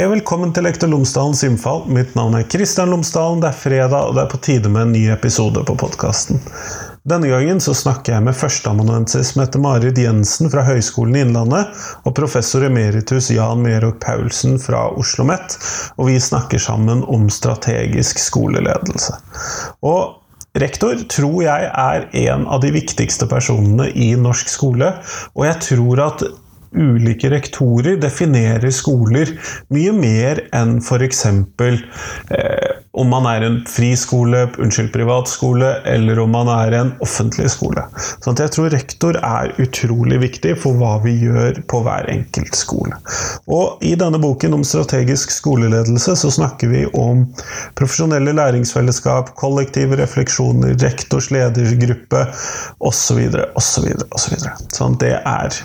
Hei og velkommen til Lektor Lomsdalens innfall. Mitt navn er Kristian Lomsdalen. Det er fredag, og det er på tide med en ny episode på podkasten. Denne gangen så snakker jeg med førsteamanuensis Mette-Marit Jensen fra Høgskolen i Innlandet og professor emeritus Jan Merok Paulsen fra Oslo OsloMet, og vi snakker sammen om strategisk skoleledelse. Og Rektor tror jeg er en av de viktigste personene i norsk skole, og jeg tror at ulike rektorer definerer skoler mye mer enn f.eks. Eh, om man er en friskole, unnskyld, privatskole, eller om man er en offentlig skole. Sånn jeg tror rektor er utrolig viktig for hva vi gjør på hver enkelt skole. Og i denne boken om strategisk skoleledelse så snakker vi om profesjonelle læringsfellesskap, kollektive refleksjoner, rektors ledergruppe osv. osv. osv. Sånn det er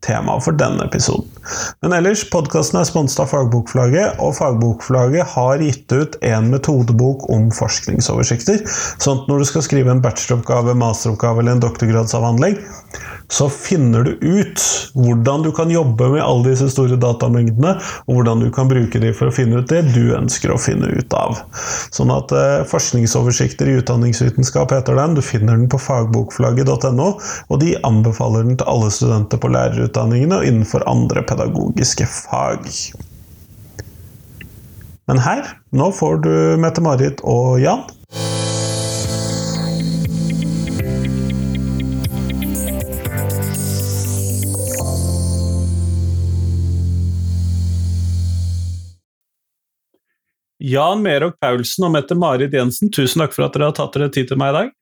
tema for denne episoden. Men ellers, podkasten er sponset av Fagbokflagget, og Fagbokflagget har gitt ut en metodebok om forskningsoversikter. Sånn at når du skal skrive en bacheloroppgave, masteroppgave eller en doktorgradsavhandling, så finner du ut hvordan du kan jobbe med alle disse store datamengdene, og hvordan du kan bruke dem for å finne ut det du ønsker å finne ut av. Sånn at eh, Forskningsoversikter i utdanningsvitenskap heter den. Du finner den på fagbokflagget.no, og de anbefaler den til alle studenter på lærerutdanningene og innenfor andre pedagogiske fag. Men her, nå får du Mette-Marit og Jan. Jan Merok Paulsen og Mette-Marit Jensen, tusen takk for at dere har tatt dere tid til meg i dag.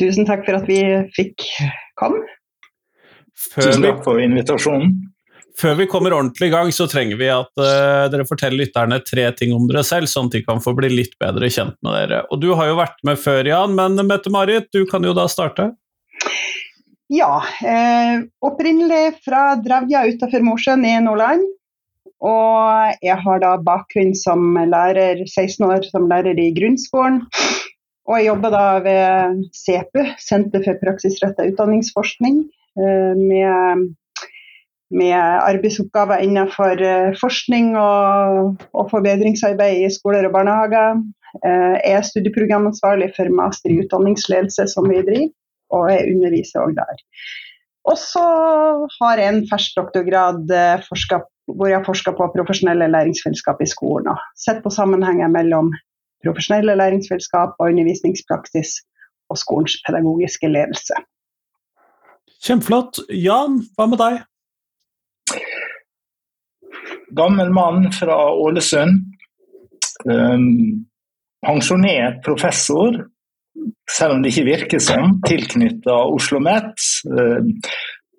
Tusen takk for at vi fikk komme. Før tusen takk for invitasjonen. Før vi kommer ordentlig i gang, så trenger vi at uh, dere forteller lytterne tre ting om dere selv, sånn at de kan få bli litt bedre kjent med dere. Og Du har jo vært med før, Jan, men Mette-Marit, du kan jo da starte. Ja, eh, opprinnelig fra Drevja utenfor Mosjøen i Nordland. Og jeg har da bakgrunn som lærer, 16 år som lærer i grunnskolen. Og jeg jobber da ved SEPU, Senter for praksisretta utdanningsforskning, med, med, arbeidsoppgaver innenfor eh, forskning og, og, forbedringsarbeid i skoler og barnehager. Eh, jeg er studieprogramansvarlig for master i utdanningsledelse, som vi driver, og jeg underviser òg der. Og så har jeg en fersk doktorgrad hvor jeg har forska på profesjonelle læringsfellesskap i skolen. og Sett på sammenhenger mellom profesjonelle læringsfellesskap og undervisningspraksis og skolens pedagogiske ledelse. Kjempeflott. Jan, hva med deg? Gammel mann fra Ålesund. Um, pensjonert professor, selv om det ikke virker som, tilknyttet Oslo OsloMet. Um,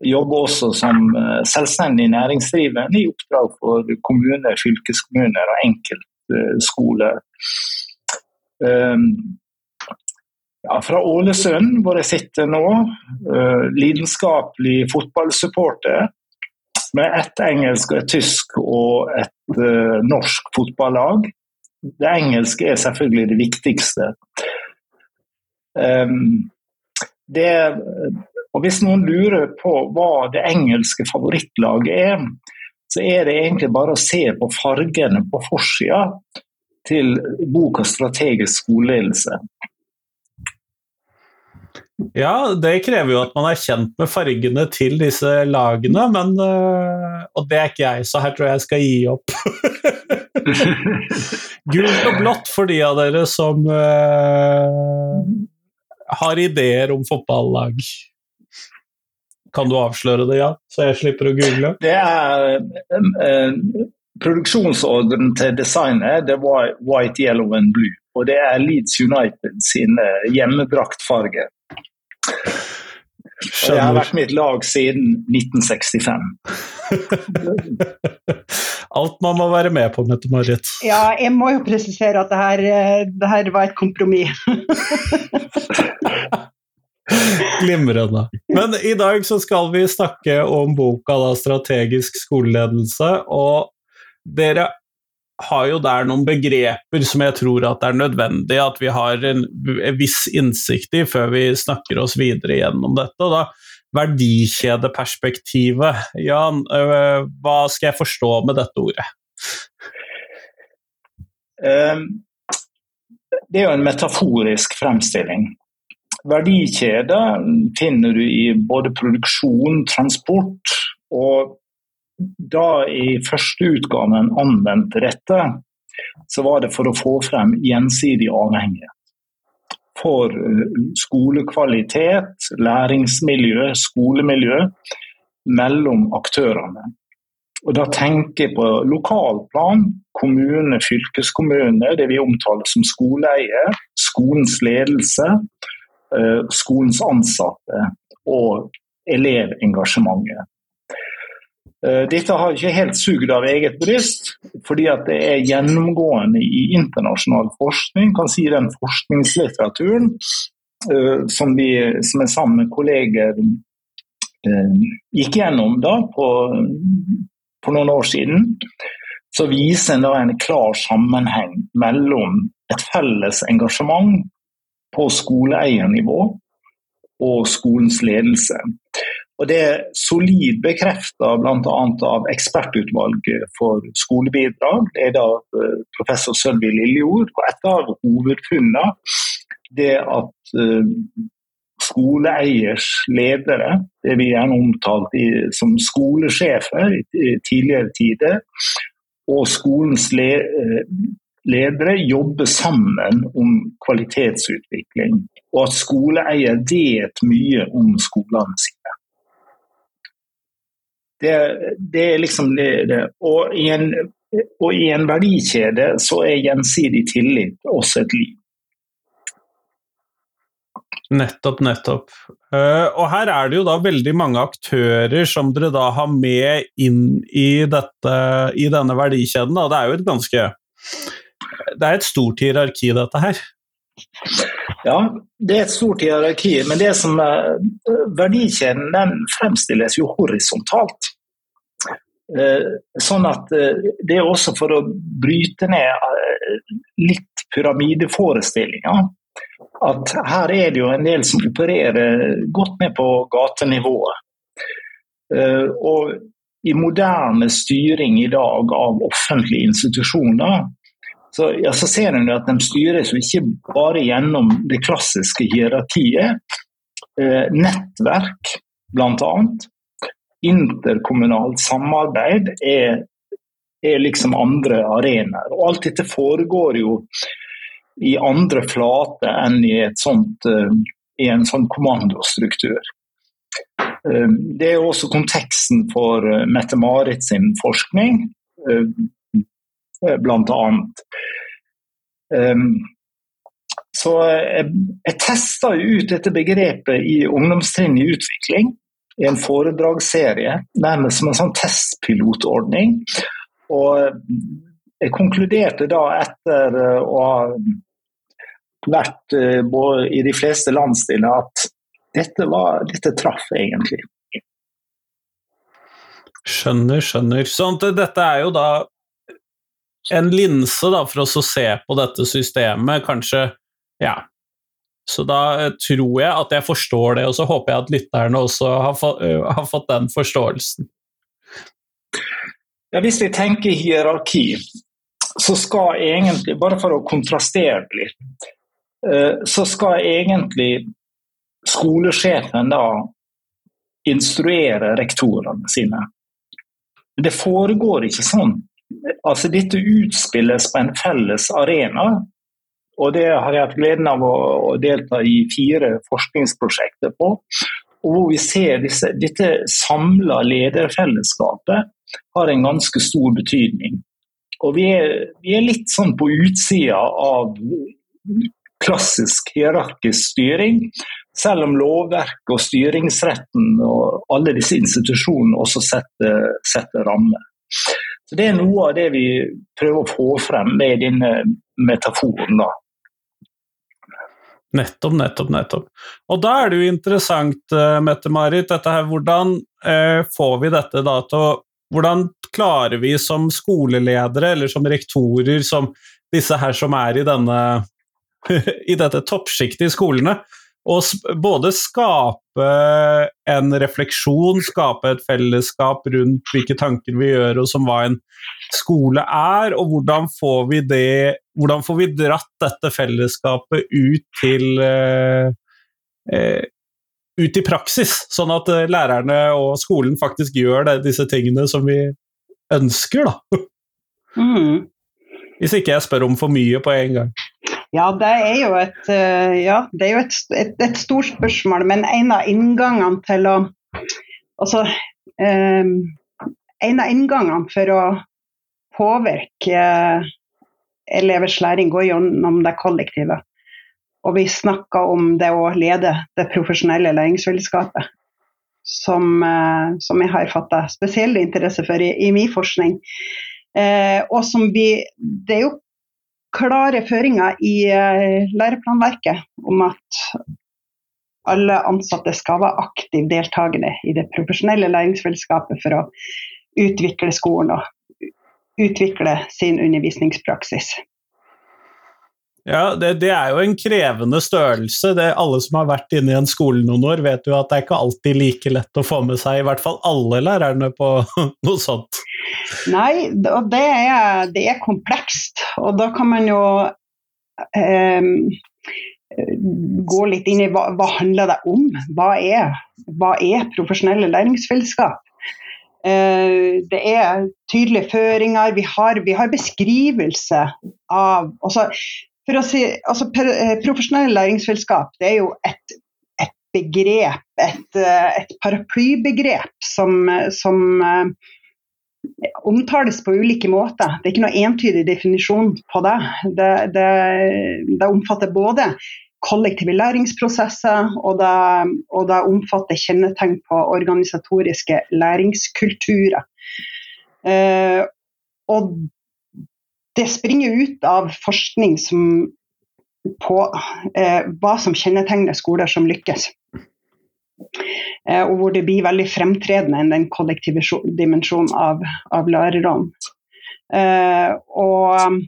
jobber også som eh, selvstendig næringsdrivende i oppdrag for kommuner, fylkeskommuner og enkeltskoler. Ja, fra Ålesund, hvor jeg sitter nå, Uh, lidenskapelig fotballsupporter. Med ett engelsk, et tysk og et uh, norsk fotballag. Det engelske er selvfølgelig det viktigste. Um, det og Hvis noen lurer på hva det engelske favorittlaget er, så er det egentlig bare å se på fargene på forsida til boka 'Strategisk skoleledelse'. Ja, det krever jo at man er kjent med fargene til disse lagene, men øh, Og det er ikke jeg, så her tror jeg jeg skal gi opp. Gult og blått for de av dere som uh, har ideer om fotballag. Kan du avsløre det, ja? Så jeg slipper å google? Det er uh, Produksjonsordren til designet det var white, yellow and blue. Og det er Leeds United sine hjemmedraktfarger. Og det har vært mitt lag siden 1965. Alt man må være med på, Mette-Marit. Ja, jeg må jo presisere at det her, eh, det her var et kompromiss. Glimrende. Men i dag så skal vi snakke om boka da, 'Strategisk skoleledelse'. Og dere har jo der noen begreper som jeg tror at det er nødvendig at vi har en, en viss innsikt i før vi snakker oss videre gjennom dette. Og da verdikjedeperspektivet. Jan, øh, hva skal jeg forstå med dette ordet? Um, det er jo en metaforisk fremstilling. Verdikjeder finner du i både produksjon, transport, og da i første utgaven anvendte dette, så var det for å få frem gjensidig avhengighet. For skolekvalitet, læringsmiljø, skolemiljø mellom aktørene. Og Da tenker jeg på lokalplan, kommune, fylkeskommune, det vi omtaler som skoleeier, skolens ledelse, eh, skolens ansatte og elevengasjementet. Eh, dette har ikke helt sugd av eget bryst, fordi at det er gjennomgående i internasjonal forskning. kan si Den forskningslitteraturen eh, som, vi, som er sammen med kolleger gikk gjennom da på på, noen år siden, så viser en da en klar sammenheng mellom et felles engasjement på skoleeiernivå og skolens ledelse. Og Det er solid bekrefta bl.a. av ekspertutvalget for skolebidrag. Det er da eh, professor Sølvi Lillejord. Og et av hovedfunnene det at eh, skoleeiers ledere, det vi gjerne omtalt som skolesjefer i tidligere tider, og skolens eh, ledere jobber sammen om kvalitetsutvikling. Og at skoleeier vet mye om skolene sine. Det, det er liksom det, det. Og, i en, og i en verdikjede så er gjensidig tillit også et liv. Nettopp, nettopp. Uh, og her er det jo da veldig mange aktører som dere da har med inn i, dette, i denne verdikjeden. Da. Det er jo et ganske Det er et stort hierarki, dette her. Ja, det er et stort hierarki, men det som er, verdikjeden den fremstilles jo horisontalt. Uh, sånn at uh, det er også for å bryte ned litt pyramideforestillinger at her er det jo en del som opererer godt ned på gatenivået. Eh, og i moderne styring i dag av offentlige institusjoner, så, ja, så ser en at de styres ikke bare gjennom det klassiske hierarkiet. Eh, nettverk, bl.a. Interkommunalt samarbeid er, er liksom andre arenaer. Og alt dette foregår jo i andre flate enn i, sånt, eh, i en sånn kommandostruktur. Eh, det er også konteksten for eh, Mette-Marit sin forskning, blant annet. Så jeg, jeg testa ut dette begrepet i Ungdomstrinn i utvikling, i en foredragsserie, nærmest som en sånn testpilotordning. Og jeg konkluderte da etter å ha vært uh, i de fleste landsdeler at dette, var, dette traff egentlig. Skjønner, skjønner. Sånn dette er jo da en linse da, for å se på dette systemet, kanskje Ja. Så da eh, tror jeg at jeg forstår det, og så håper jeg at lytterne også har, uh, har fått den forståelsen. Ja, Hvis vi tenker hierarki, så skal egentlig, bare for å kontrastere litt så skal egentlig skolesjefen da instruere rektorene sine. Det foregår ikke sånn. Altså Dette utspilles på en felles arena. Og det har jeg hatt gleden av å, delta i fire forskningsprosjekter på. Og hvor vi ser disse, dette samla lederfellesskapet har en ganske stor betydning. Og vi er, vi er litt sånn på utsida av klassisk hierarkisk styring, selv om lovverket og styringsretten og alle disse institusjonene også setter, setter rammer. Så Det er noe av det vi prøver å få frem med denne metaforen. da. Nettopp, nettopp, nettopp. Og da er det jo interessant, eh, Mette-Marit, dette her, hvordan eh, får vi dette da til å Hvordan klarer vi som skoleledere eller som rektorer, som disse her som er i denne i dette toppsjiktet i skolene. å både skape skape en refleksjon, skape et fellesskap rundt hvilke tanker vi gjør, og som hva en skole er, og hvordan får vi det Hvordan får vi dratt dette fellesskapet ut til eh, eh, ut i praksis, sånn at eh, lærerne og skolen faktisk gjør det, disse tingene som vi ønsker, da. Mm. Hvis ikke jeg spør om for mye på en gang. Ja, det er jo et, eh, ja, er jo et, et, et stort spørsmål, men en av inngangene til å Altså um, En av inngangene for å påvirke elevers læring går gjennom det kollektive. Og vi snakker om det å lede det profesjonelle læringsfellesskapet. Som, uh, som jeg har fatta spesiell interesse for i, i min forskning. Eh, og som vi Det er jo klare føringer i uh, læreplanverket om at alle ansatte skal være aktivt deltakende i det profesjonelle læringsfellesskapet for å utvikle skolen og utvikle sin undervisningspraksis. Ja, det, det, er jo en krevende størrelse. Det, alle som har vært inne i en skole noen år, vet jo at det er ikke alltid like lett å få med seg i hvert fall alle lærerne på noe sånt. Nei, og det er, det er komplekst. Og da kan man jo eh, gå litt inn i hva, hva handler det om? Hva er, hva er profesjonelle læringsfellesskap? Eh, det er tydelige føringer. Vi har, vi har beskrivelse av altså, for å si, altså, eh, Profesjonelle læringsfellesskap det er jo et, et begrep, et, eh, et, paraplybegrep som, som uh, omtales på ulike måter. Det er ikke noe entydig definisjon på det. Det, det, det omfatter både kollektive læringsprosesser, og det, og det omfatter kjennetegn på organisatoriske læringskulturer. Eh, og det springer ut av forskning som, på eh, hva som kjennetegner skoler som lykkes. Eh, og hvor det blir veldig fremtredende enn den kollektive dimensjonen av, av lærerne. Eh, og um,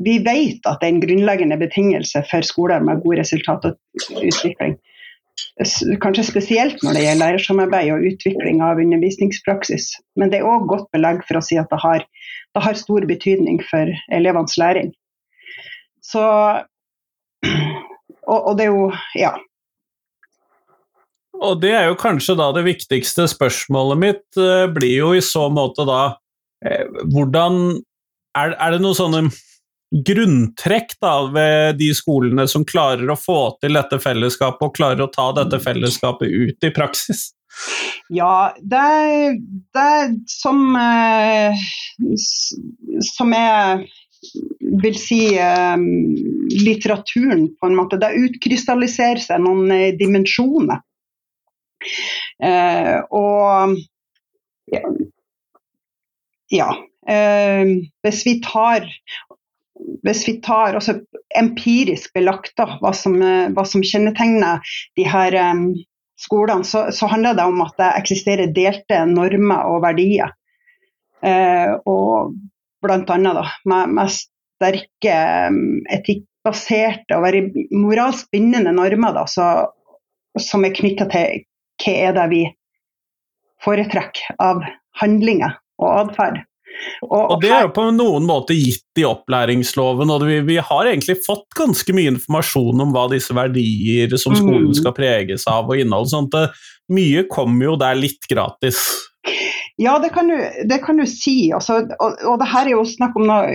vi vet at det er en grunnleggende betingelse for skoler med god utvikling. Kanskje spesielt når det gjelder lærersamarbeid og utvikling av undervisningspraksis. Men det er òg godt belegg for å si at det har det har stor betydning for elevenes læring. Så og, og, det er jo Ja. Og det er jo kanskje da det viktigste spørsmålet mitt uh, blir jo i så måte da eh, Hvordan er, er, det noen sånne grunntrekk da ved de skolene som klarer å få til dette fellesskapet, og klarer å ta dette fellesskapet ut i praksis? Ja, det, det som, eh, som jeg vil si eh, litteraturen, på en måte. Det utkrystalliserer seg noen eh, dimensjoner. og ja, hvis vi tar hvis vi tar empirisk belagt da, hva, som, hva som kjennetegner de her skolene, så, så, handler det om at det eksisterer delte normer og verdier. Eh, og blant annet da, med, med sterke um, etikkbaserte og veldig moralsk bindende normer da, så, som er knytta til hva er det vi foretrekker av handlinger og atferd. Og, og, det er jo på noen måte gitt i opplæringsloven, og vi, vi, har egentlig fått ganske mye informasjon om hva disse verdier som skolen mm. skal preges av og innhold. sånn at Mye kommer jo der litt gratis. Ja, det kan du, det kan du si. Altså, og, og, det her er jo snakk om noe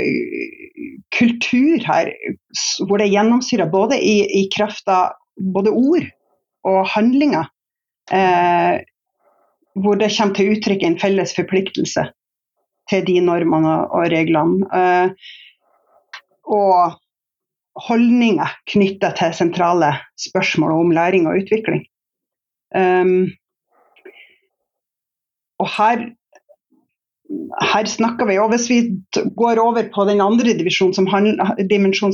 kultur her, hvor det gjennomsyrer både i, i kraft av både ord og handlinger. Eh, hvor det kommer til uttrykk en felles forpliktelse til de normene og reglene. Eh, og holdninger knytta til sentrale spørsmål om læring og utvikling. Um, og her, her snakker vi, og Hvis vi går over på den andre dimensjonen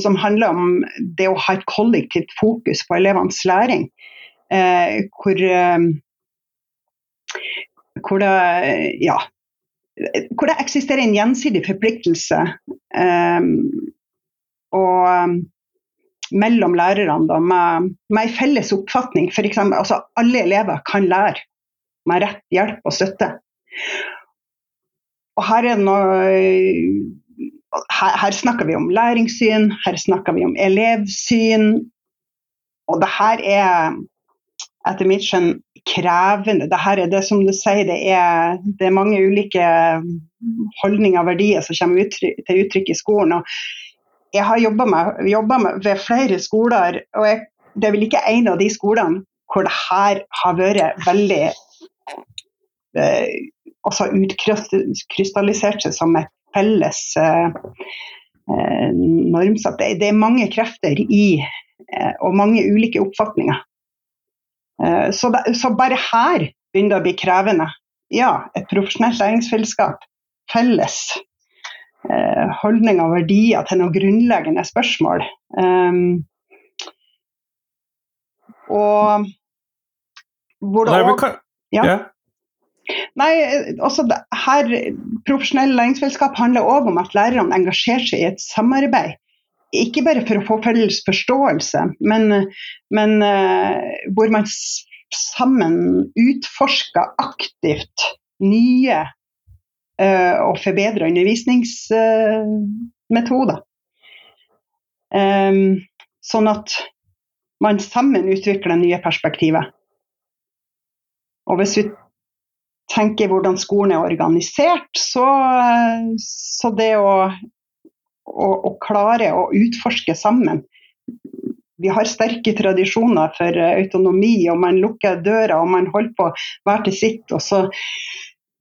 som, som, handler om det å ha et kollektivt fokus på elevenes læring, eh, hvor, eh, hvor det ja, hvor det eksisterer en gjensidig forpliktelse. Um, og mellom lærerne da, med, med en felles oppfatning. F.eks. Altså, alle elever kan lære med rett hjelp og støtte. Og her er noe her, her, snakker vi om læringssyn, her snakker vi om elevsyn. Og det her er etter mitt skjønn krevende. Det her er det som du sier, det er, det er mange ulike holdninger og verdier som kommer uttrykk, til uttrykk i skolen. Og jeg har jobba ved flere skoler, og jeg, det er vel ikke en av de skolene hvor det her har vært veldig eh, også utkrystallisert seg som et felles eh, eh normsatt. Det, det, er mange krefter i, eh, og mange ulike oppfatninger. Eh, så, det, så, bare her begynner det å bli krevende. Ja, et profesjonelt læringsfellesskap. Felles eh, holdninger og verdier til noen grunnleggende spørsmål. Um, og hvor det òg ja. Nei, altså her, Profesjonelle læringsfellesskap handler òg om at lærerne engasjerer seg i et samarbeid. Ikke bare for å få felles forståelse, men, men uh, hvor man sammen utforsker aktivt nye uh, og forbedra undervisningsmetoder. Uh, um, sånn at man sammen utvikler nye perspektiver. Og hvis vi tenker hvordan skolen er organisert, så, så det å, å, å, klare å utforske sammen Vi har sterke tradisjoner for autonomi, og man lukker døra og man holder på hver til sitt. og så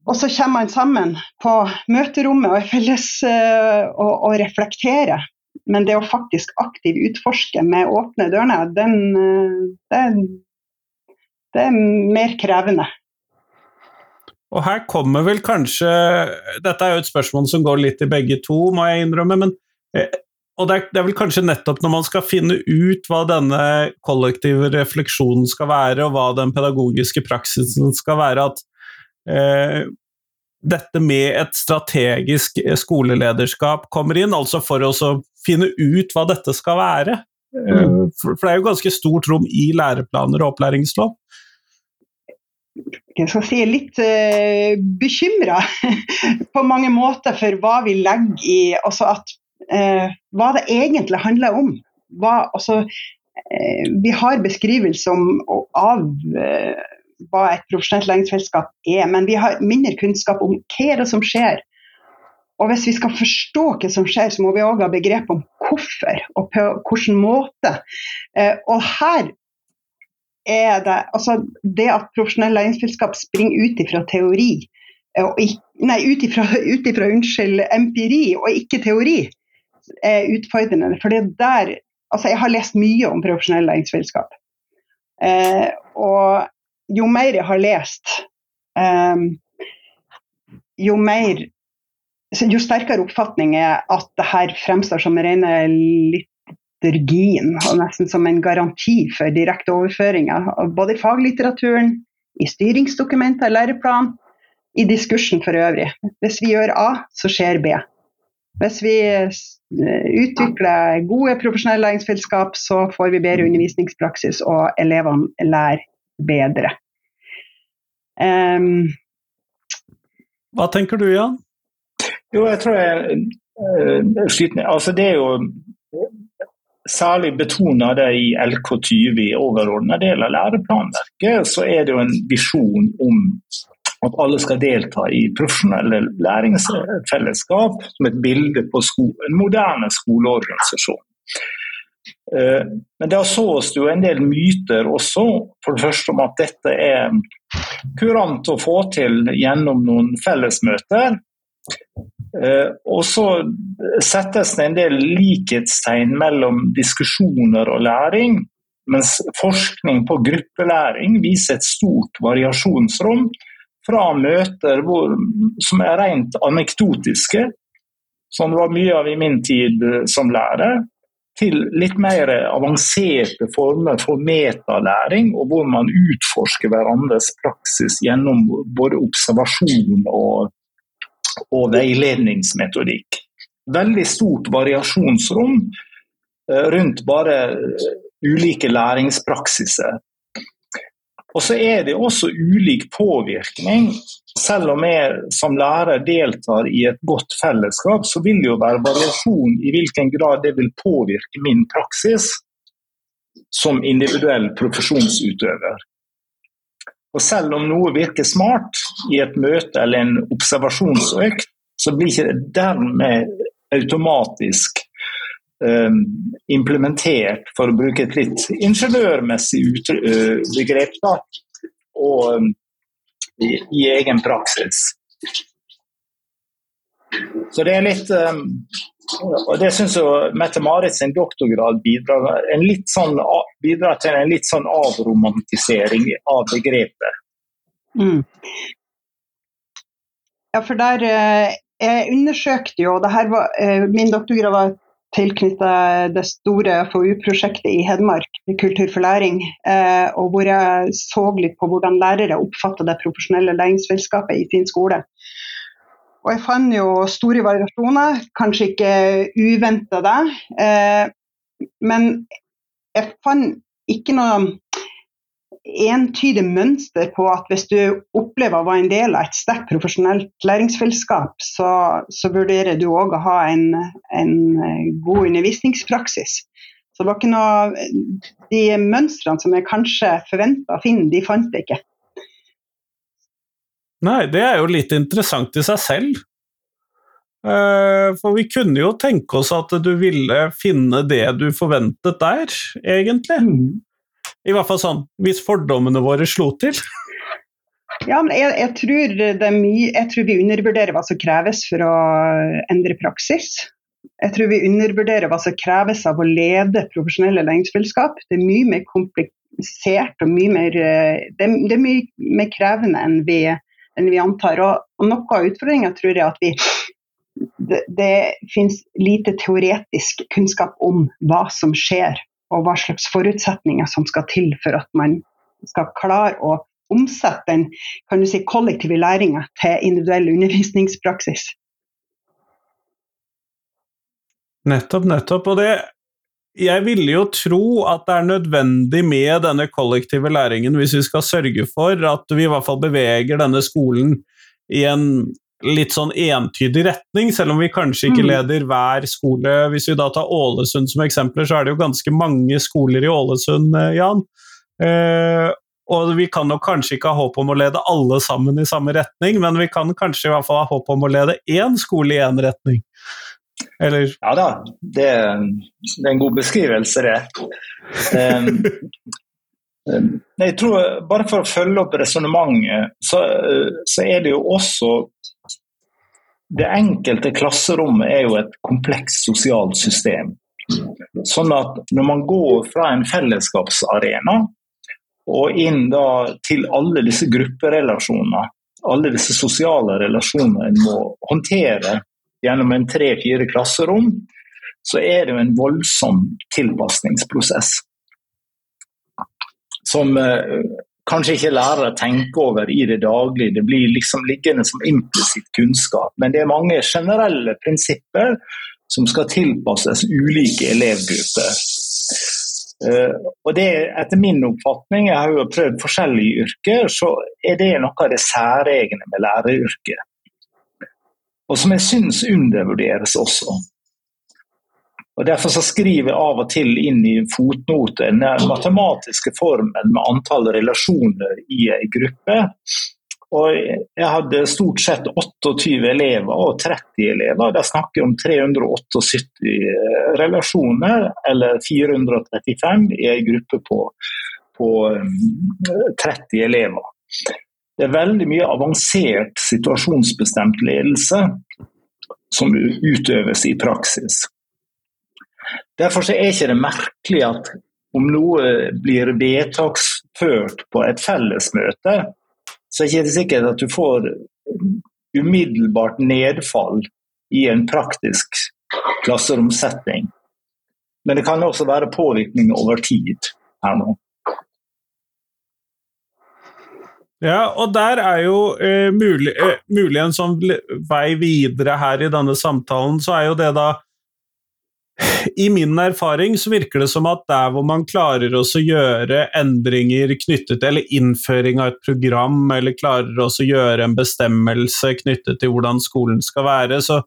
og så kommer man sammen på møterommet og er felles uh, og, og reflekterer. Men det å faktisk aktivt utforske med åpne dørene, det, det, er mer krevende. Og her kommer vel kanskje Dette er jo et spørsmål som går litt i begge to, må jeg innrømme. men eh, og det er, det er, vel kanskje nettopp når man skal finne ut hva denne kollektive refleksjonen skal være, og hva den pedagogiske praksisen skal være, at eh, dette med et strategisk skolelederskap kommer inn, altså for å finne ut hva dette skal være. Mm. for, for det er jo ganske stort rom i læreplaner og opplæringslov jeg skal si, litt uh, eh, bekymra på mange måter for hva vi legger i altså at, uh, Hva det egentlig handler om. Hva, altså, uh, vi har beskrivelse om, av hva et profesjonelt læringsfellesskap er, men vi har mindre kunnskap om hva er det som skjer. Og hvis vi skal forstå hva som skjer, så må vi òg ha begrep om hvorfor og på hvilken måte. og her er det altså det at profesjonelle læringsfellesskap springer ut ifra teori og, Nei, ut ifra, ut ifra unnskyld, empiri og ikke teori, er utfordrende. For det er der Altså, jeg har lest mye om profesjonelle læringsfellesskap. Eh, og jo mer jeg har lest, eh, jo mer jo sterkere oppfatning er at det her fremstår som rene litt liturgien, og nesten som en garanti for direkte overføringer Både i faglitteraturen, i styringsdokumenter, i læreplan, i diskursen for øvrig. Hvis vi gjør A, så skjer B. Hvis vi eh, utvikler gode profesjonelle læringsfellesskap, så får vi bedre undervisningspraksis, og elevene lærer bedre. Um, Hva tenker du, Jan? Jo, jeg tror jeg uh, sliter Altså, det er jo særlig betoner det i LK20 i overordna del av læreplanverket, så er det jo en visjon om at alle skal delta i profesjonelle læringsfellesskap som et bilde på en moderne skoleorganisasjon. Eh, men det sås jo en del myter også, for det første om at dette er kurant å få til gjennom noen fellesmøter. Eh, og så settes det en del likhetstegn mellom diskusjoner og læring, mens forskning på gruppelæring viser et stort variasjonsrom fra møter hvor, som er rent anekdotiske, som det var mye av i min tid eh, som lærer, til litt mer avanserte former for metalæring, og hvor man utforsker hverandres praksis gjennom både observasjon og og veiledningsmetodikk. Veldig stort variasjonsrom. rundt bare ulike læringspraksiser. Og så er det også ulik påvirkning. Selv om jeg som lærer deltar i et godt fellesskap, så vil det jo være variasjon i hvilken grad det vil påvirke min praksis som individuell profesjonsutøver. Og selv om noe virker smart i et møte eller en observasjonsøkt, så blir ikke det dermed automatisk um, implementert, for å bruke et litt ingeniørmessig begrep, da, og, um, i, i, egen praksis. Så det er litt um, og Det syns Mette-Marit sin doktorgrad bidrar, sånn, bidrar, til en litt sånn avromantisering av begrepet. Mm. Ja, for der eh, Jeg undersøkte jo var, eh, Min doktorgrad var tilknyttet det store FoU-prosjektet i Hedmark, Kultur for læring, eh, og hvor jeg så litt på hvordan lærere oppfatter det profesjonelle læringsfellesskapet i sin skole. Og jeg fant jo store variasjoner, kanskje ikke uventa det. Eh, men jeg fant ikke noe entydig mønster på at hvis du opplever å være en del av et sterkt profesjonelt læringsfellesskap, så, så vurderer du òg å ha en, en, god undervisningspraksis. Så det var ikke noe De mønstrene som jeg kanskje forventa å finne, de fant jeg ikke. Nei, det er jo litt interessant i seg selv. Uh, for vi kunne jo tenke oss at du ville finne det du forventet der, egentlig. Mm. I hvert fall sånn hvis fordommene våre slo til. Ja, men jeg, jeg, tror jeg, tror vi undervurderer hva som kreves for å endre praksis. Jeg tror vi undervurderer hva som kreves av å lede profesjonelle læringsfellesskap. Det er mye mer komplisert og mye mer, eh, det det er mye mer krevende enn vi, enn vi antar. Og, og noe av utfordringa tror jeg at vi det, det finnes lite teoretisk kunnskap om hva som skjer, og hva slags forutsetninger som skal til for at man skal klare å omsette den kan du si, kollektive læringa til individuell undervisningspraksis. Nettopp, nettopp. Og det, jeg ville jo tro at det er nødvendig med denne kollektive læringen hvis vi skal sørge for at vi i hvert fall beveger denne skolen i en litt sånn entydig retning, selv om vi kanskje ikke mm. leder hver skole. Hvis vi da tar Ålesund som eksempler, så er det jo ganske mange skoler i Ålesund, eh, Jan. Eh, og vi kan nok kanskje ikke ha håp om å lede alle sammen i samme retning, men vi kan kanskje i hvert fall ha håp om å lede én skole i én retning. Eller? Ja da, det, det, er en god beskrivelse, det. Um, jeg tror, Bare for å følge opp resonnementet, så, så, er det jo også det enkelte klasserommet er jo et komplekst sosialt system. Sånn at når man går fra en fellesskapsarena og inn da til alle disse grupperelasjonene, alle disse sosiale relasjonene en må håndtere gjennom en tre-fire klasserom, så er det jo en voldsom tilpasningsprosess. Som eh, kanskje ikke lærere tenker over i det daglige. Det blir liksom liggende som implisitt kunnskap. Men det er mange generelle prinsipper som skal tilpasses ulike elevgrupper. Uh, og det Etter min oppfatning, jeg har jo prøvd forskjellige yrker, så er det noe av det særegne med læreryrket. Og som jeg syns undervurderes også. Og Derfor så skriver jeg av og til inn i fotnoter den matematiske formen med antall relasjoner i en gruppe. Og jeg hadde stort sett 28 elever og 30 elever. Der snakker jeg om 378 relasjoner, eller 435 i en gruppe på, på 30 um, elever. Det er veldig mye avansert situasjonsbestemt ledelse som utøves i praksis. Derfor er det ikke merkelig at om noe blir vedtaksført på et fellesmøte, så er det ikke sikkert at du får umiddelbart nedfall i en praktisk klasseromsetning. Men det kan også være påvirkning over tid her nå. Ja, og der er jo eh, mulig, eh, mulig en sånn vei videre her i denne samtalen, så er jo det da i min erfaring så virker det som at der hvor man klarer å gjøre endringer knyttet til eller innføring av et program, eller klarer å gjøre en bestemmelse knyttet til hvordan skolen skal være, så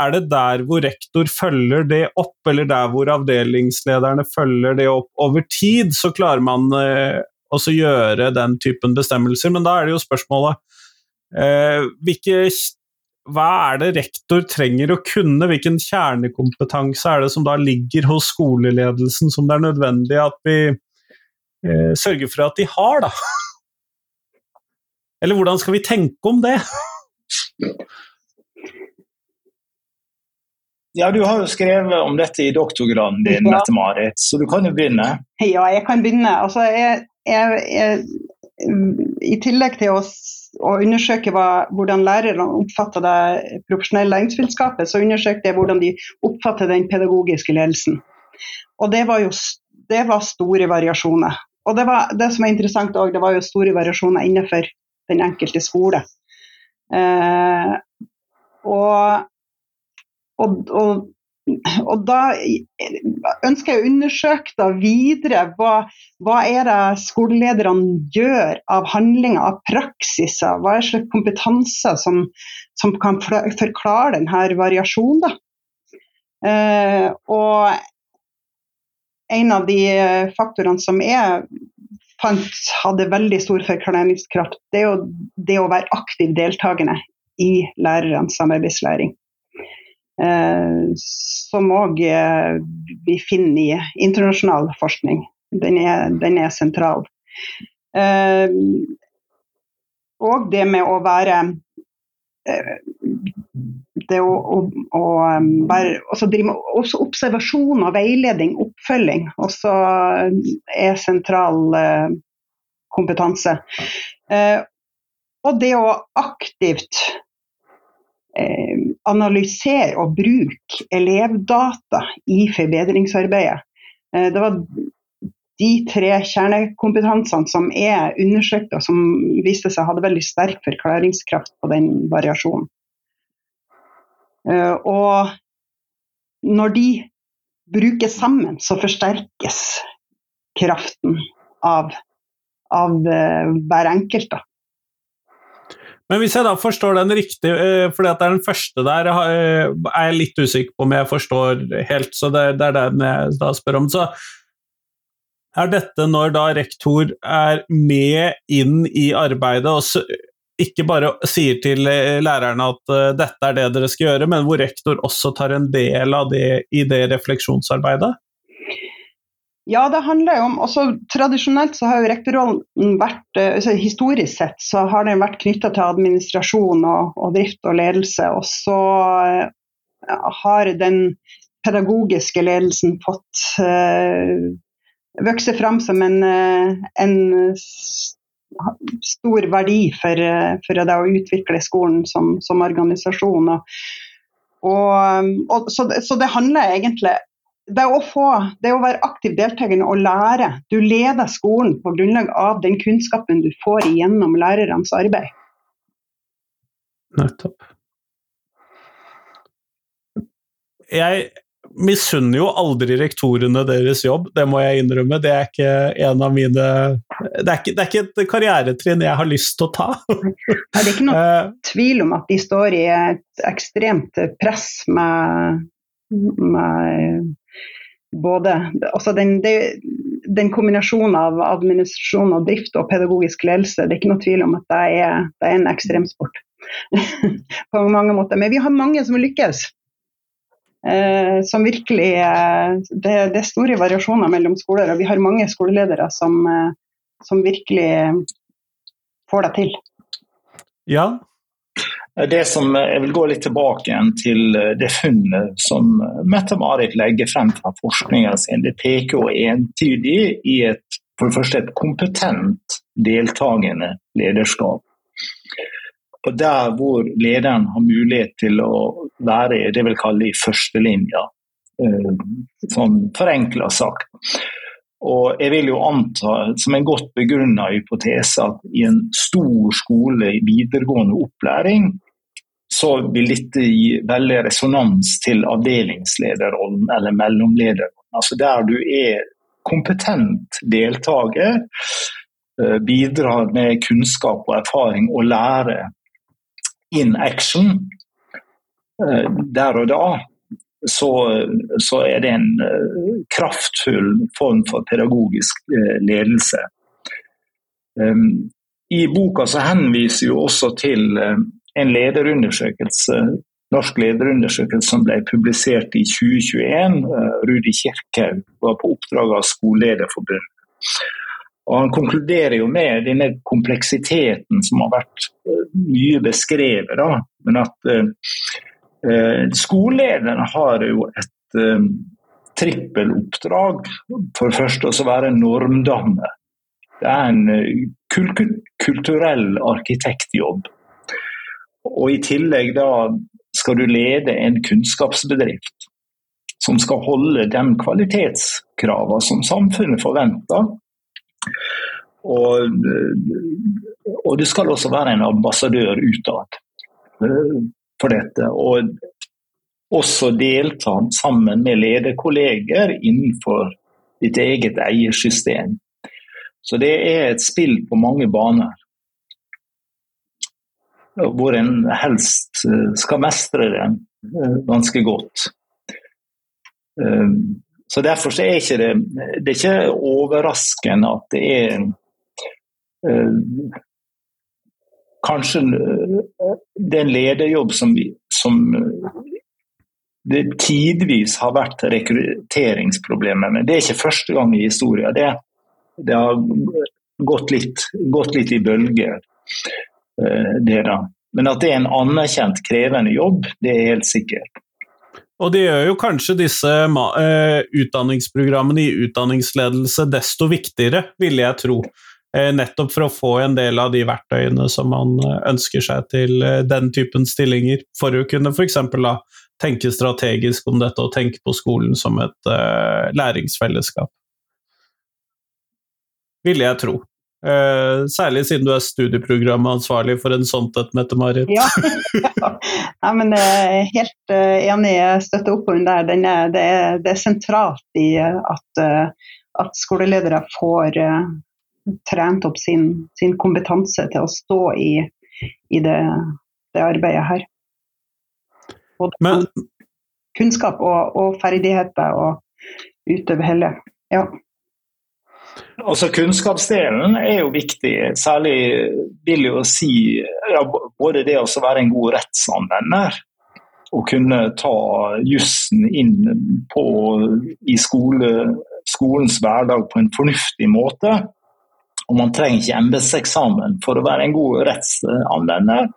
er det der hvor rektor følger det opp, eller der hvor avdelingslederne følger det opp. Over tid, så klarer man eh, også gjøre den typen bestemmelser. Men da er det jo spørsmålet eh, hvilke hva er det rektor trenger å kunne? Hvilken kjernekompetanse er det som da ligger hos skoleledelsen som det er nødvendig at vi eh, sørger for at de har, da? Eller hvordan skal vi tenke om det? Ja, Du har jo skrevet om dette i doktorgraden din, ja. Mette-Marit, så du kan jo begynne. Ja, jeg kan begynne. Altså, jeg, jeg, jeg, I tillegg til å å undersøke hva, hvordan lærerne oppfatter det profesjonelle læringsfellesskapet, så undersøkte jeg hvordan de oppfatter den pedagogiske ledelsen. Og det var jo det var store variasjoner. Og det, var, det som er interessant òg, det var jo store variasjoner innenfor den enkelte skole. Eh, og, og, og og da ønsker jeg å undersøke da videre hva, hva er det skolelederne gjør av handlinger, av praksiser. Hva er slags kompetanse som, som kan forklare denne variasjonen. Da. Eh, og en av de faktorene som jeg fant hadde veldig stor forklaringskraft, det er jo det å være aktiv deltakende i lærernes samarbeidslæring. Eh, som òg eh, vi finner i internasjonal forskning. Den er, den er sentral. Eh, og det med å være det å, å, å være, også, drive, også observasjon og veiledning, oppfølging, også er sentral kompetanse. og det å aktivt analysere og bruke elevdata i forbedringsarbeidet. Eh, det var de tre kjernekompetansene som er undersøkt og som viste seg hadde veldig sterk forklaringskraft på den variasjonen. Eh, og når de brukes sammen, så forsterkes kraften av, av hver enkelt. Da. Men hvis jeg da forstår den riktig, for fordi at det er den første der, uh, er jeg litt usikker på om jeg forstår helt, så det, det er den jeg da spør om. Så er dette når da rektor er med inn i arbeidet og ikke bare sier til eh, lærerne at dette er det dere skal gjøre, men hvor rektor også tar en del av det i det refleksjonsarbeidet? Ja, det handler jo om også Tradisjonelt så har jo rektorrollen vært eh, altså Historisk sett så har den vært knytta til administrasjon og, og, drift og ledelse. Og så uh, har den pedagogiske ledelsen fått uh, vokse fram som en, en stor verdi for, for det å utvikle skolen som, som organisasjon. Og, og så, så, det handler egentlig det å, få, det å være aktiv deltakende og lære. Du leder skolen på grunnlag av den kunnskapen du får gjennom lærernes arbeid. Nettopp. Jeg misunner jo aldri rektorene deres jobb, det må jeg innrømme. Det er ikke en av mine Det er ikke, det er ikke et karrieretrinn jeg har lyst til å ta. det er ikke noe eh, tvil om at de står i et ekstremt press med både altså den, det, den, kombinasjonen av administrasjon og drift og pedagogisk ledelse, det er ikke noe tvil om at det er, det er en ekstremsport. på mange måter. Men vi har mange som lykkes. Eh, som virkelig eh, det, det, er store variasjoner mellom skoler, og vi har mange skoleledere som, eh, som virkelig får det til. Ja, det som Jeg vil gå litt tilbake igjen til det funnet som Mette-Marit legger frem fra forskninga sin. Det peker jo entydig i et, for det første et kompetent, deltakende lederskap. Og Der hvor lederen har mulighet til å være det jeg vil kalle i førstelinja, eh, sånn forenkla sagt. Og jeg vil jo anta, som en godt begrunna hypotese, at i en stor skole i videregående opplæring, så vil dette gi veldig resonans til avdelingslederrollen eller mellomlederrollen. Altså der du er kompetent deltaker, eh, bidrar med kunnskap og erfaring og lærer in action eh, der og da, så, så er det en kraftfull form for pedagogisk ledelse. I boka henviser jo også til en lederundersøkelse, norsk lederundersøkelse som ble publisert i 2021. Eh, Rudi Kirkhaug var på oppdrag av Skolelederforbundet. Og Han konkluderer jo med denne kompleksiteten som har vært eh, mye beskrevet. Da. Men at eh, skolelederne har jo et eh, trippeloppdrag. For det første å være normdanner. Det er en kulturell arkitektjobb. Og i tillegg da skal du lede en kunnskapsbedrift som skal holde de kvalitetskravene som samfunnet forventer. Og, og, du skal også være en ambassadør utad for dette. Og også delta sammen med lederkolleger innenfor ditt eget eiersystem. Så det er et spill på mange baner hvor en helst eh, skal mestre det eh, ganske godt. Eh, så Derfor så er ikke det, det er ikke overraskende at det er kanskje det er en lederjobb som, som det tidvis har vært rekrutteringsproblemer med. Det er ikke første gang i historien. Det, det har gått litt, gått litt i bølger. Eh, det da. Men at det er en anerkjent, krevende jobb, det er helt sikkert. Og det gjør jo kanskje disse uh, utdanningsprogrammene i utdanningsledelse desto viktigere, ville jeg tro. Uh, nettopp for å få en del av de verktøyene som man ønsker seg til den typen stillinger, for å kunne f.eks. tenke strategisk om dette og tenke på skolen som et læringsfellesskap. Ville jeg tro. Uh, særlig siden du er studieprogramansvarlig for en sånt et, Mette-Marit. ja, ja. ja, men jeg er helt uh, enig, jeg støtter opp om der. det, er, det er sentralt i at, at skoleledere får trent opp sin, sin, kompetanse til å stå i, i det, det, arbeidet her. Både men, kunnskap og, og ferdigheter og utøve hele. Ja. Altså Kunnskapsdelen er jo viktig. Særlig vil jeg si ja, både det å være en god rettsanvender og kunne ta jussen inn på, i skole, skolens hverdag på en fornuftig måte. Og man trenger ikke embetseksamen for å være en god rettsanvender.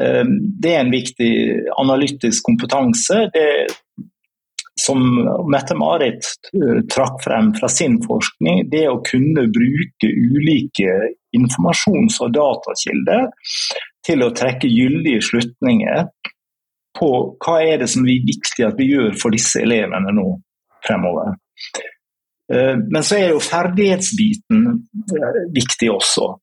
Eh, det er en viktig analytisk kompetanse. Det som Mette-Marit eh, trakk frem fra sin forskning, det å kunne bruke ulike informasjons- og datakilder til å trekke gyldige slutninger på hva er det som er viktig at vi gjør for disse elevene nå fremover. Eh, men så er jo ferdighetsbiten eh, viktig også.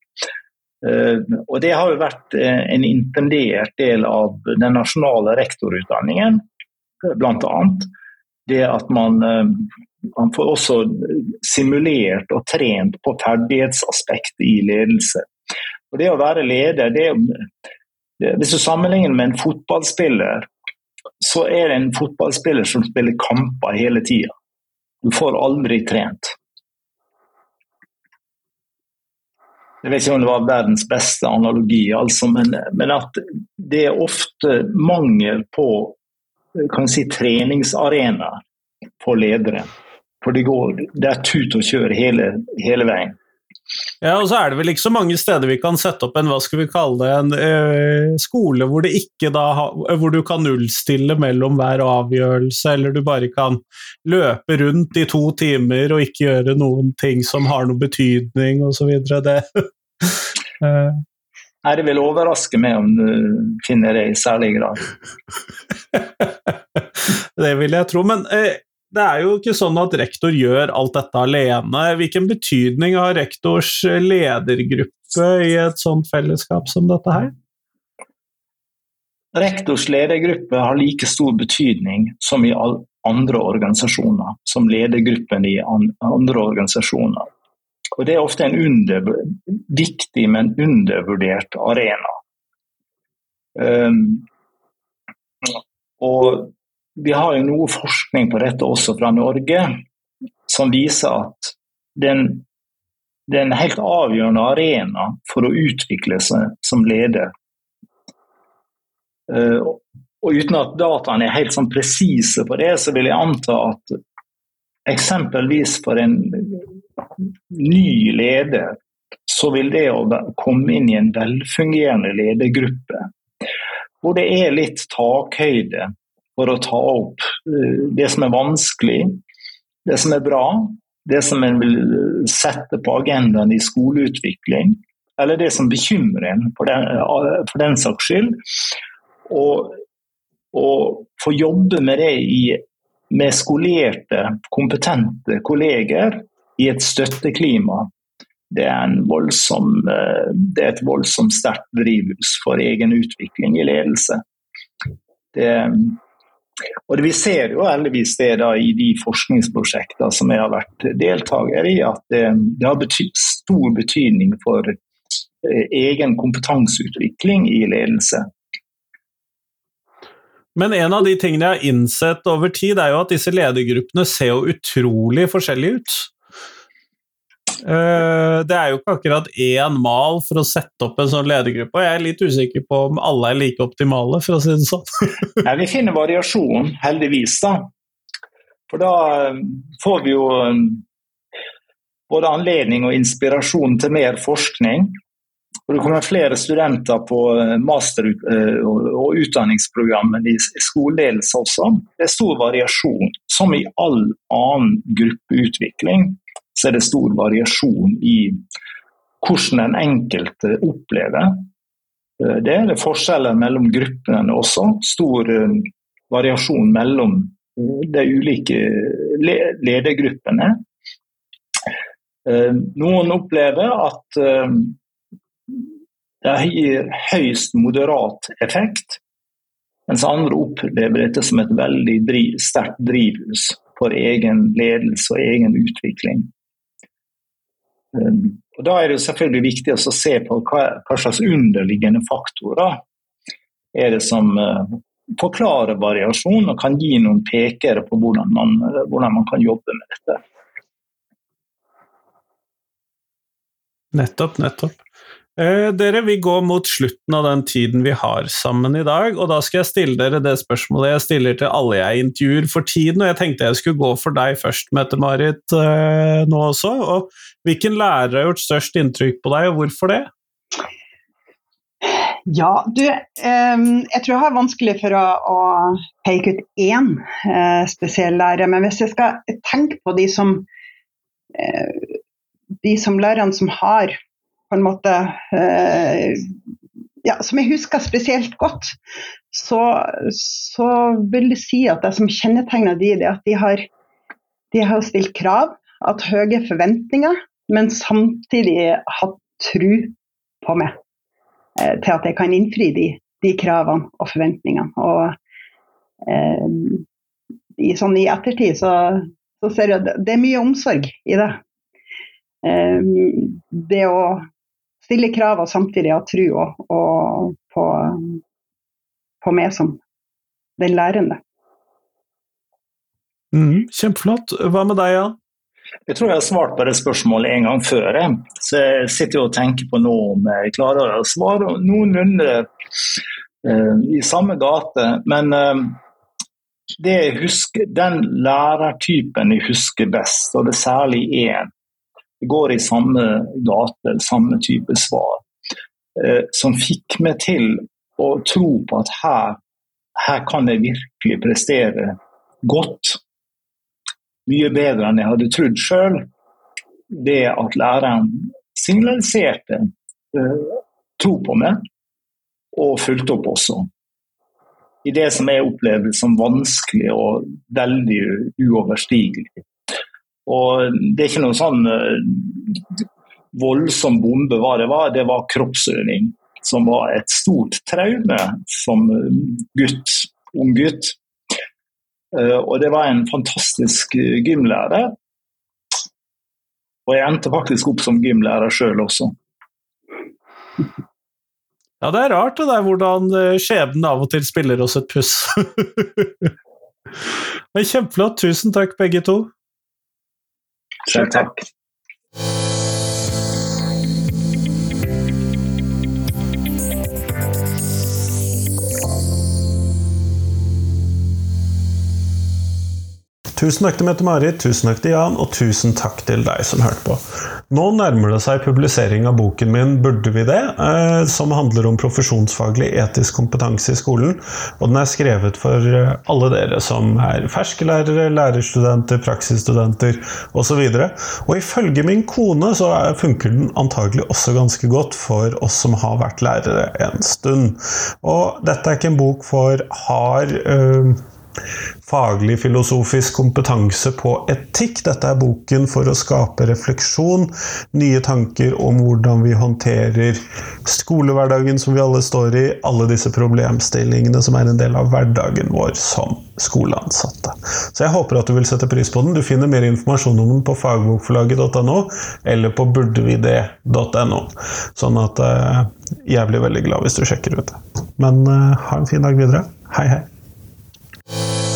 Og Det har jo vært en intendert del av den nasjonale rektorutdanningen, bl.a det at man, eh, man, får også simulert og trent på ferdighetsaspektet i ledelse. Og det å være leder, det, Hvis du sammenligner med en fotballspiller, så er det en fotballspiller som spiller kamper hele tida. Du får aldri trent. Jeg vet ikke om det var verdens beste analogi, altså, men, men, at det er ofte mangel på kan si, treningsarena for ledere. For det, går, det er tut og kjør hele, hele, veien. Ja, og så er det vel ikke så mange steder vi kan sette opp en hva skal vi kalle det, en øh, skole hvor, da, hvor du kan nullstille mellom hver avgjørelse, eller du bare kan løpe rundt i to timer og ikke gjøre noen ting som har noen betydning osv. Det det vil overraske meg om du finner det i særlig grad. det vil jeg tro. Men eh, det er jo ikke sånn at rektor gjør alt dette alene. Hvilken betydning har rektors ledergruppe i et sånt fellesskap som dette her? rektors ledergruppe har like stor betydning som i andre organisasjoner, som ledergruppen i andre organisasjoner. Og Det er ofte en under, viktig, men undervurdert arena. Um, og Vi har jo noe forskning på dette også fra Norge, som viser at den, en helt avgjørende arena for å utvikle seg som leder. Uh, og Uten at dataene er helt sånn presise på det, så vil jeg anta at eksempelvis for en ny leder, så vil det å komme inn i en velfungerende ledergruppe, hvor det er litt takhøyde for å ta opp eh, det som er vanskelig, det som er bra, det som en vil sette på agendaen i skoleutvikling, eller det som bekymrer en for den, for den saks skyld. Og, og få jobbe med det i, med skolerte, kompetente kolleger i et støtteklima, det er, voldsom, eh, det er et voldsomt sterkt drivhus for egen utvikling i ledelse. Det, og Vi ser jo heldigvis det da i de forskningsprosjektene som jeg har vært deltaker i, at det, det har bety stor betydning for eh, egen kompetanseutvikling i ledelse. Men en av de tingene jeg har innsett over tid, er jo at disse ledergruppene ser jo utrolig forskjellige ut. Eh, det er jo ikke akkurat én mal for å sette opp en sånn ledergruppe, og jeg er litt usikker på om alle er like optimale, for å si det sånn. Nei, vi finner variasjon, heldigvis, da. For da eh, får vi jo eh, både anledning og inspirasjon til mer forskning. Og det kommer flere studenter på master- og utdanningsprogrammet i skoleledelse også. Det er stor variasjon, som i all annen gruppeutvikling så er det stor variasjon i hvordan den enkelte opplever eh, det. Det er forskjeller mellom gruppene også. Stor eh, variasjon mellom eh, de ulike ledergruppene. Noen opplever at det gir høyst moderat effekt, mens andre opplever dette som et veldig sterkt drivhus for egen ledelse og egen utvikling. Um, og Da er det selvfølgelig viktig å se på hva, slags underliggende faktorer er det som uh, forklarer variasjon og kan gi noen pekere på hvordan man, hvordan man kan jobbe med dette. Nettopp, nettopp. Eh, dere, vi går mot slutten av den tiden vi har sammen i dag, og da skal jeg stille dere det spørsmålet jeg stiller til alle jeg intervjuer for tiden, og jeg tenkte jeg skulle gå for deg først, Mette-Marit, eh, nå også. Og hvilken lærer har gjort størst inntrykk på deg, og hvorfor det? Ja, du, eh, jeg tror jeg har vanskelig for å, å peke ut én spesiell lærer, men hvis jeg skal tenke på de som eh, de som lærerne som har på en måte eh, ja, Som jeg husker spesielt godt, så, så vil det si at det som kjennetegner de, det er at de har, de har stilt krav, hatt høye forventninger, men samtidig hatt tro på meg eh, til at jeg kan innfri de, de kravene og forventningene. Og eh, i, sånn i ettertid så, så ser jeg at det er mye omsorg i det. Eh, det å stille krav og samtidig ha tro på, på meg som den lærende. Mm, kjempeflott. Hva med deg, Jan? Jeg tror jeg har svart på det spørsmålet en gang før. Så jeg sitter og tenker på nå om jeg klarer å svare noenlunde uh, i samme gate. Men uh, det jeg husker, den lærertypen jeg husker best, og det er særlig én, går i samme gate, samme type svar, eh, som fikk meg til å tro på at her, her kan jeg virkelig prestere godt. Mye bedre enn jeg hadde trodd sjøl. Det at læreren signaliserte eh, tro på meg, og fulgte opp også. I det som jeg opplevde som vanskelig og veldig uoverstigelig. Og det er ikke noen sånn uh, voldsom bombe hva det var, det var kroppsøving. som var et stort traume som gutt, ung gutt. Eh, og det var en fantastisk gymlærer. Og jeg endte faktisk opp som gymlærer sjøl også. Ja, det er rart det der hvordan skjebnen av og til spiller oss et puss. Men kjempeflott. Tusen takk, begge to. Selv takk. Tusen takk til Mette-Marit, tusen takk til Jan, og tusen takk til deg som hørte på. Nå nærmer det seg publisering av boken min 'Burde vi det?', eh, som handler om profesjonsfaglig etisk kompetanse i skolen. Og den er skrevet for eh, alle dere som er ferskelærere, lærerstudenter, praksisstudenter osv. Og, så og ifølge min kone så funker den antagelig også ganske godt for oss som har vært lærere en stund. Og dette er ikke en bok for hard øh, faglig filosofisk kompetanse på etikk. Dette er boken for å skape refleksjon, nye tanker om hvordan vi håndterer skolehverdagen som vi alle står i, alle disse problemstillingene som er en del av hverdagen vår som skoleansatte. Så jeg håper at du vil sette pris på den. Du finner mer informasjon om den på fagbokforlaget.no eller på burdevide.no. Sånn at uh, jeg blir veldig glad hvis du sjekker ut det. Men uh, ha en fin dag videre. Hei, hei. you